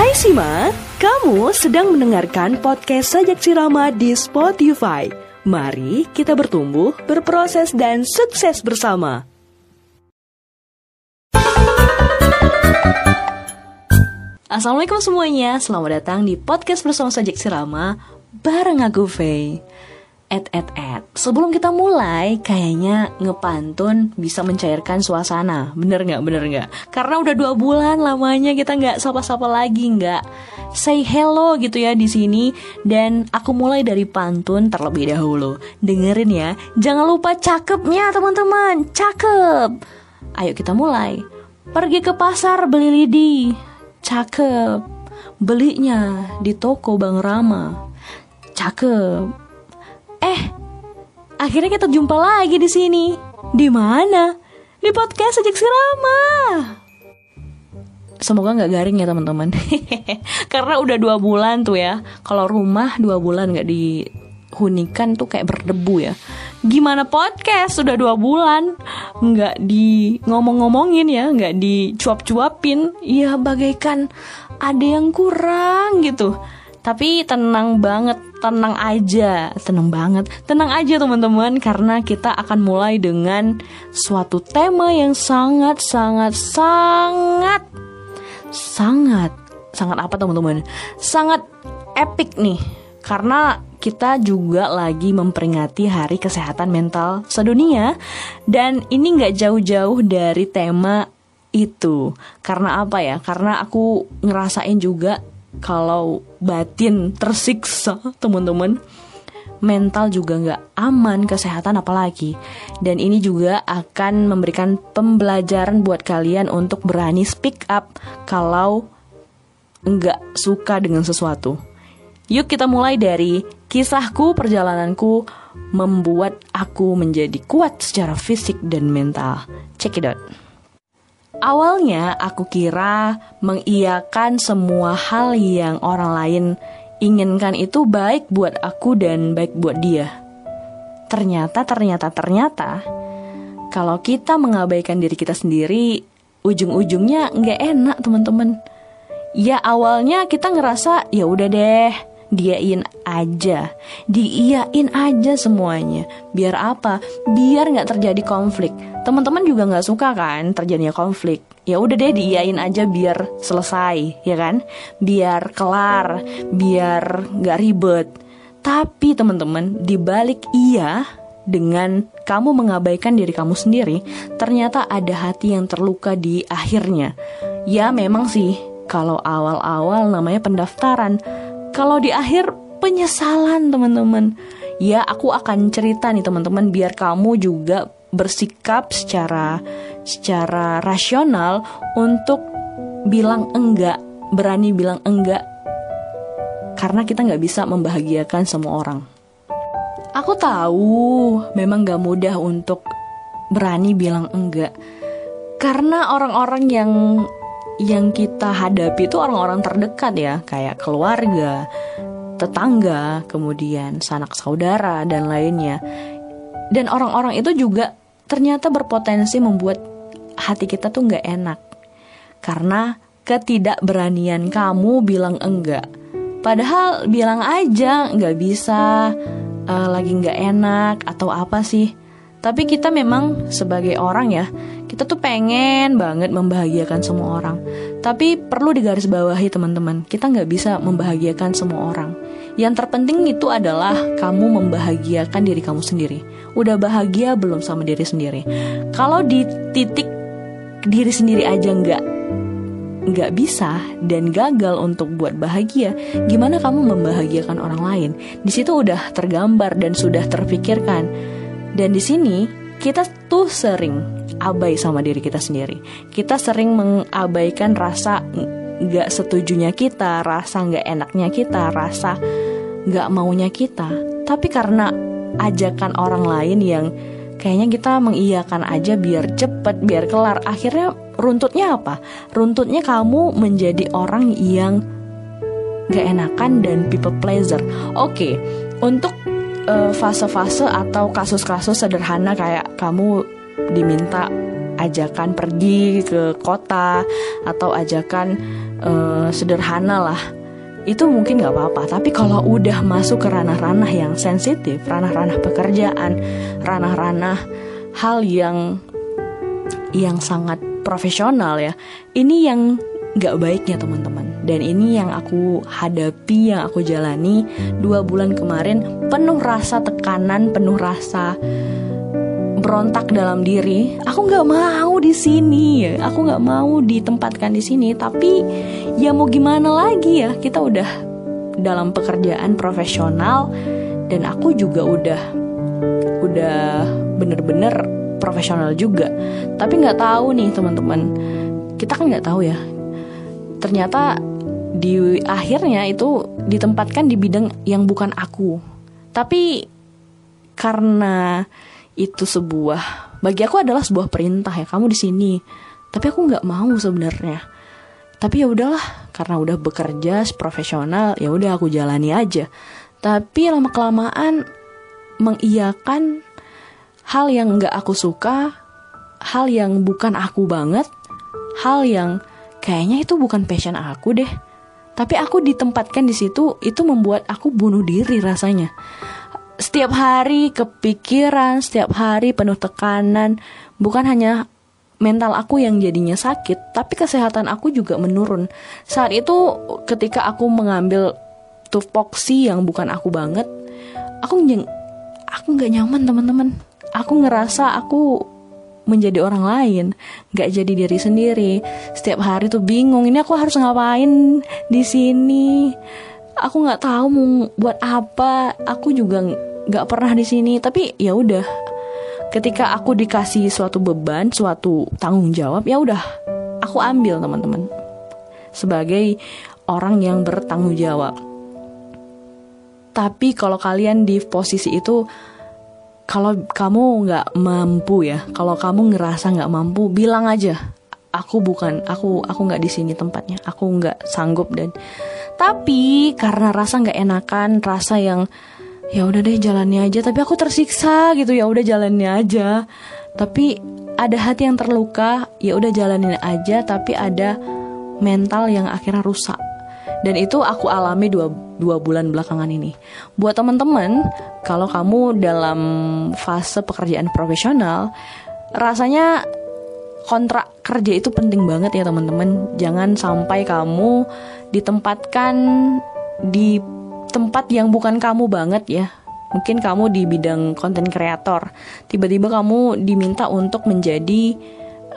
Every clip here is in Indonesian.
Hai Sima, kamu sedang mendengarkan podcast Sajak Sirama di Spotify. Mari kita bertumbuh, berproses, dan sukses bersama. Assalamualaikum semuanya, selamat datang di podcast bersama Sajak Sirama bareng aku Faye. Et et et. Sebelum kita mulai, kayaknya ngepantun bisa mencairkan suasana. Bener nggak? Bener nggak? Karena udah dua bulan lamanya kita nggak sapa-sapa lagi, nggak say hello gitu ya di sini. Dan aku mulai dari pantun terlebih dahulu. Dengerin ya. Jangan lupa cakepnya teman-teman. Cakep. Ayo kita mulai. Pergi ke pasar beli lidi. Cakep. Belinya di toko Bang Rama. Cakep akhirnya kita jumpa lagi di sini. Di mana? Di podcast Sejak Sirama. Semoga nggak garing ya teman-teman. Karena udah dua bulan tuh ya. Kalau rumah dua bulan nggak dihunikan tuh kayak berdebu ya. Gimana podcast sudah dua bulan nggak di ngomong-ngomongin ya, nggak dicuap-cuapin. Ya bagaikan ada yang kurang gitu. Tapi tenang banget, tenang aja, tenang banget, tenang aja teman-teman karena kita akan mulai dengan suatu tema yang sangat sangat sangat sangat sangat apa teman-teman? Sangat epic nih. Karena kita juga lagi memperingati Hari Kesehatan Mental Sedunia. Dan ini nggak jauh-jauh dari tema itu. Karena apa ya? Karena aku ngerasain juga kalau batin tersiksa teman-teman. Mental juga nggak aman kesehatan apalagi. Dan ini juga akan memberikan pembelajaran buat kalian untuk berani speak up kalau nggak suka dengan sesuatu. Yuk kita mulai dari kisahku perjalananku membuat aku menjadi kuat secara fisik dan mental. Check it out Awalnya aku kira mengiyakan semua hal yang orang lain inginkan itu baik buat aku dan baik buat dia. Ternyata, ternyata, ternyata, kalau kita mengabaikan diri kita sendiri, ujung-ujungnya nggak enak teman-teman. Ya awalnya kita ngerasa ya udah deh, diain aja, diiyain aja semuanya. Biar apa? Biar nggak terjadi konflik. Teman-teman juga nggak suka kan terjadinya konflik. Ya udah deh diiyain aja biar selesai, ya kan? Biar kelar, biar nggak ribet. Tapi teman-teman, dibalik iya dengan kamu mengabaikan diri kamu sendiri, ternyata ada hati yang terluka di akhirnya. Ya memang sih, kalau awal-awal namanya pendaftaran, kalau di akhir penyesalan teman-teman. Ya aku akan cerita nih teman-teman biar kamu juga bersikap secara secara rasional untuk bilang enggak, berani bilang enggak karena kita nggak bisa membahagiakan semua orang. Aku tahu memang gak mudah untuk berani bilang enggak karena orang-orang yang yang kita hadapi itu orang-orang terdekat ya, kayak keluarga, tetangga, kemudian sanak saudara dan lainnya. Dan orang-orang itu juga ternyata berpotensi membuat hati kita tuh nggak enak karena ketidakberanian kamu bilang enggak. Padahal bilang aja nggak bisa, uh, lagi nggak enak atau apa sih. Tapi kita memang sebagai orang ya, kita tuh pengen banget membahagiakan semua orang. Tapi perlu digarisbawahi teman-teman, kita nggak bisa membahagiakan semua orang. Yang terpenting itu adalah kamu membahagiakan diri kamu sendiri. Udah bahagia belum sama diri sendiri? Kalau di titik diri sendiri aja nggak nggak bisa dan gagal untuk buat bahagia, gimana kamu membahagiakan orang lain? Di situ udah tergambar dan sudah terpikirkan dan di sini kita tuh sering abai sama diri kita sendiri. Kita sering mengabaikan rasa nggak setujunya kita, rasa nggak enaknya kita, rasa nggak maunya kita. Tapi karena ajakan orang lain yang kayaknya kita mengiyakan aja biar cepet, biar kelar. Akhirnya runtutnya apa? Runtutnya kamu menjadi orang yang gak enakan dan people pleaser. Oke, okay, untuk eh, fase-fase atau kasus-kasus sederhana kayak kamu diminta ajakan pergi ke kota atau ajakan uh, sederhana lah. Itu mungkin nggak apa-apa tapi kalau udah masuk ke ranah-ranah yang sensitif ranah-ranah pekerjaan ranah-ranah hal yang yang sangat profesional ya ini yang nggak baiknya teman-teman. Dan ini yang aku hadapi yang aku jalani dua bulan kemarin penuh rasa tekanan penuh rasa berontak dalam diri. Aku nggak mau di sini. Aku nggak mau ditempatkan di sini. Tapi ya mau gimana lagi ya? Kita udah dalam pekerjaan profesional dan aku juga udah udah bener-bener profesional juga. Tapi nggak tahu nih teman-teman. Kita kan nggak tahu ya ternyata di akhirnya itu ditempatkan di bidang yang bukan aku. Tapi karena itu sebuah bagi aku adalah sebuah perintah ya kamu di sini. Tapi aku nggak mau sebenarnya. Tapi ya udahlah karena udah bekerja profesional ya udah aku jalani aja. Tapi lama kelamaan mengiyakan hal yang nggak aku suka hal yang bukan aku banget hal yang kayaknya itu bukan passion aku deh tapi aku ditempatkan di situ itu membuat aku bunuh diri rasanya setiap hari kepikiran, setiap hari penuh tekanan. Bukan hanya mental aku yang jadinya sakit, tapi kesehatan aku juga menurun. Saat itu ketika aku mengambil tupoksi yang bukan aku banget, aku aku nyaman teman-teman. Aku ngerasa aku menjadi orang lain, nggak jadi diri sendiri. Setiap hari tuh bingung, ini aku harus ngapain di sini. Aku nggak tahu mau buat apa. Aku juga nggak pernah di sini tapi ya udah ketika aku dikasih suatu beban suatu tanggung jawab ya udah aku ambil teman-teman sebagai orang yang bertanggung jawab tapi kalau kalian di posisi itu kalau kamu nggak mampu ya kalau kamu ngerasa nggak mampu bilang aja. Aku bukan aku aku nggak di sini tempatnya. Aku nggak sanggup dan tapi karena rasa nggak enakan rasa yang ya udah deh jalannya aja. Tapi aku tersiksa gitu ya udah jalannya aja. Tapi ada hati yang terluka ya udah jalanin aja. Tapi ada mental yang akhirnya rusak dan itu aku alami dua, dua bulan belakangan ini. Buat teman-teman kalau kamu dalam fase pekerjaan profesional rasanya kontrak kerja itu penting banget ya teman-teman. Jangan sampai kamu ditempatkan di tempat yang bukan kamu banget ya. Mungkin kamu di bidang konten kreator tiba-tiba kamu diminta untuk menjadi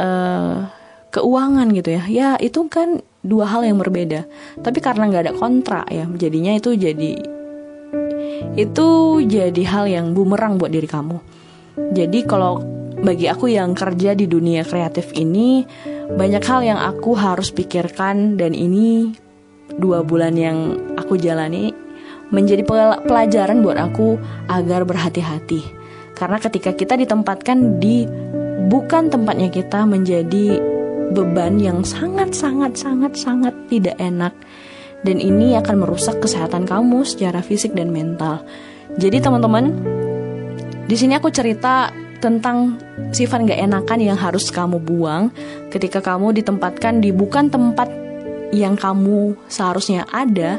uh, keuangan gitu ya. Ya itu kan dua hal yang berbeda tapi karena nggak ada kontrak ya jadinya itu jadi itu jadi hal yang bumerang buat diri kamu jadi kalau bagi aku yang kerja di dunia kreatif ini banyak hal yang aku harus pikirkan dan ini dua bulan yang aku jalani menjadi pelajaran buat aku agar berhati-hati. Karena ketika kita ditempatkan di bukan tempatnya kita menjadi beban yang sangat sangat sangat sangat tidak enak. Dan ini akan merusak kesehatan kamu secara fisik dan mental. Jadi teman-teman, di sini aku cerita tentang sifat gak enakan yang harus kamu buang ketika kamu ditempatkan di bukan tempat yang kamu seharusnya ada.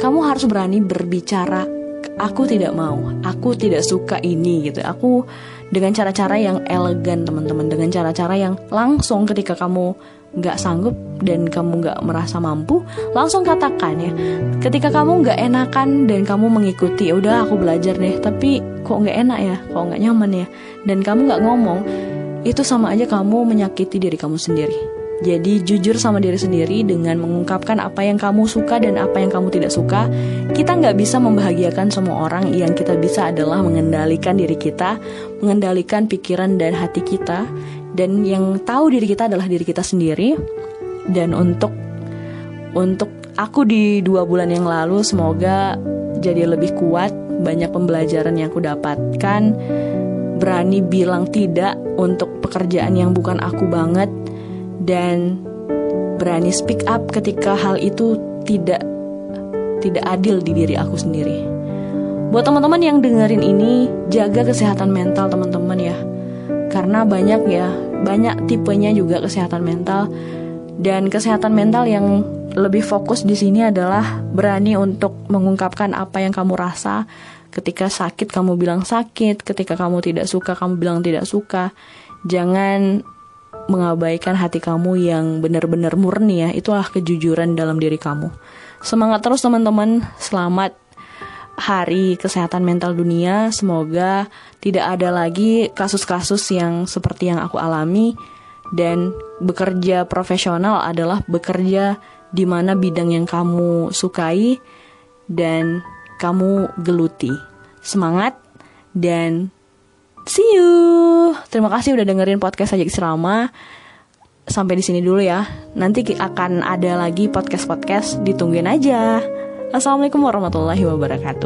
Kamu harus berani berbicara aku tidak mau aku tidak suka ini gitu. Aku dengan cara-cara yang elegan teman-teman dengan cara-cara yang langsung ketika kamu nggak sanggup dan kamu nggak merasa mampu langsung katakan ya ketika kamu nggak enakan dan kamu mengikuti ya udah aku belajar deh tapi kok nggak enak ya kok nggak nyaman ya dan kamu nggak ngomong itu sama aja kamu menyakiti diri kamu sendiri jadi jujur sama diri sendiri dengan mengungkapkan apa yang kamu suka dan apa yang kamu tidak suka. Kita nggak bisa membahagiakan semua orang. Yang kita bisa adalah mengendalikan diri kita, mengendalikan pikiran dan hati kita. Dan yang tahu diri kita adalah diri kita sendiri. Dan untuk untuk aku di dua bulan yang lalu semoga jadi lebih kuat. Banyak pembelajaran yang aku dapatkan. Berani bilang tidak untuk pekerjaan yang bukan aku banget dan berani speak up ketika hal itu tidak tidak adil di diri aku sendiri. Buat teman-teman yang dengerin ini, jaga kesehatan mental teman-teman ya. karena banyak ya banyak tipenya juga kesehatan mental. Dan kesehatan mental yang lebih fokus di sini adalah berani untuk mengungkapkan apa yang kamu rasa. Ketika sakit kamu bilang sakit. Ketika kamu tidak suka kamu bilang tidak suka. Jangan mengabaikan hati kamu yang benar-benar murni ya. Itulah kejujuran dalam diri kamu. Semangat terus teman-teman. Selamat Hari Kesehatan Mental Dunia. Semoga tidak ada lagi kasus-kasus yang seperti yang aku alami dan bekerja profesional adalah bekerja di mana bidang yang kamu sukai dan kamu geluti. Semangat dan see you. Terima kasih udah dengerin podcast Sajak Serama. Sampai di sini dulu ya. Nanti akan ada lagi podcast-podcast, ditungguin aja. Assalamualaikum warahmatullahi wabarakatuh.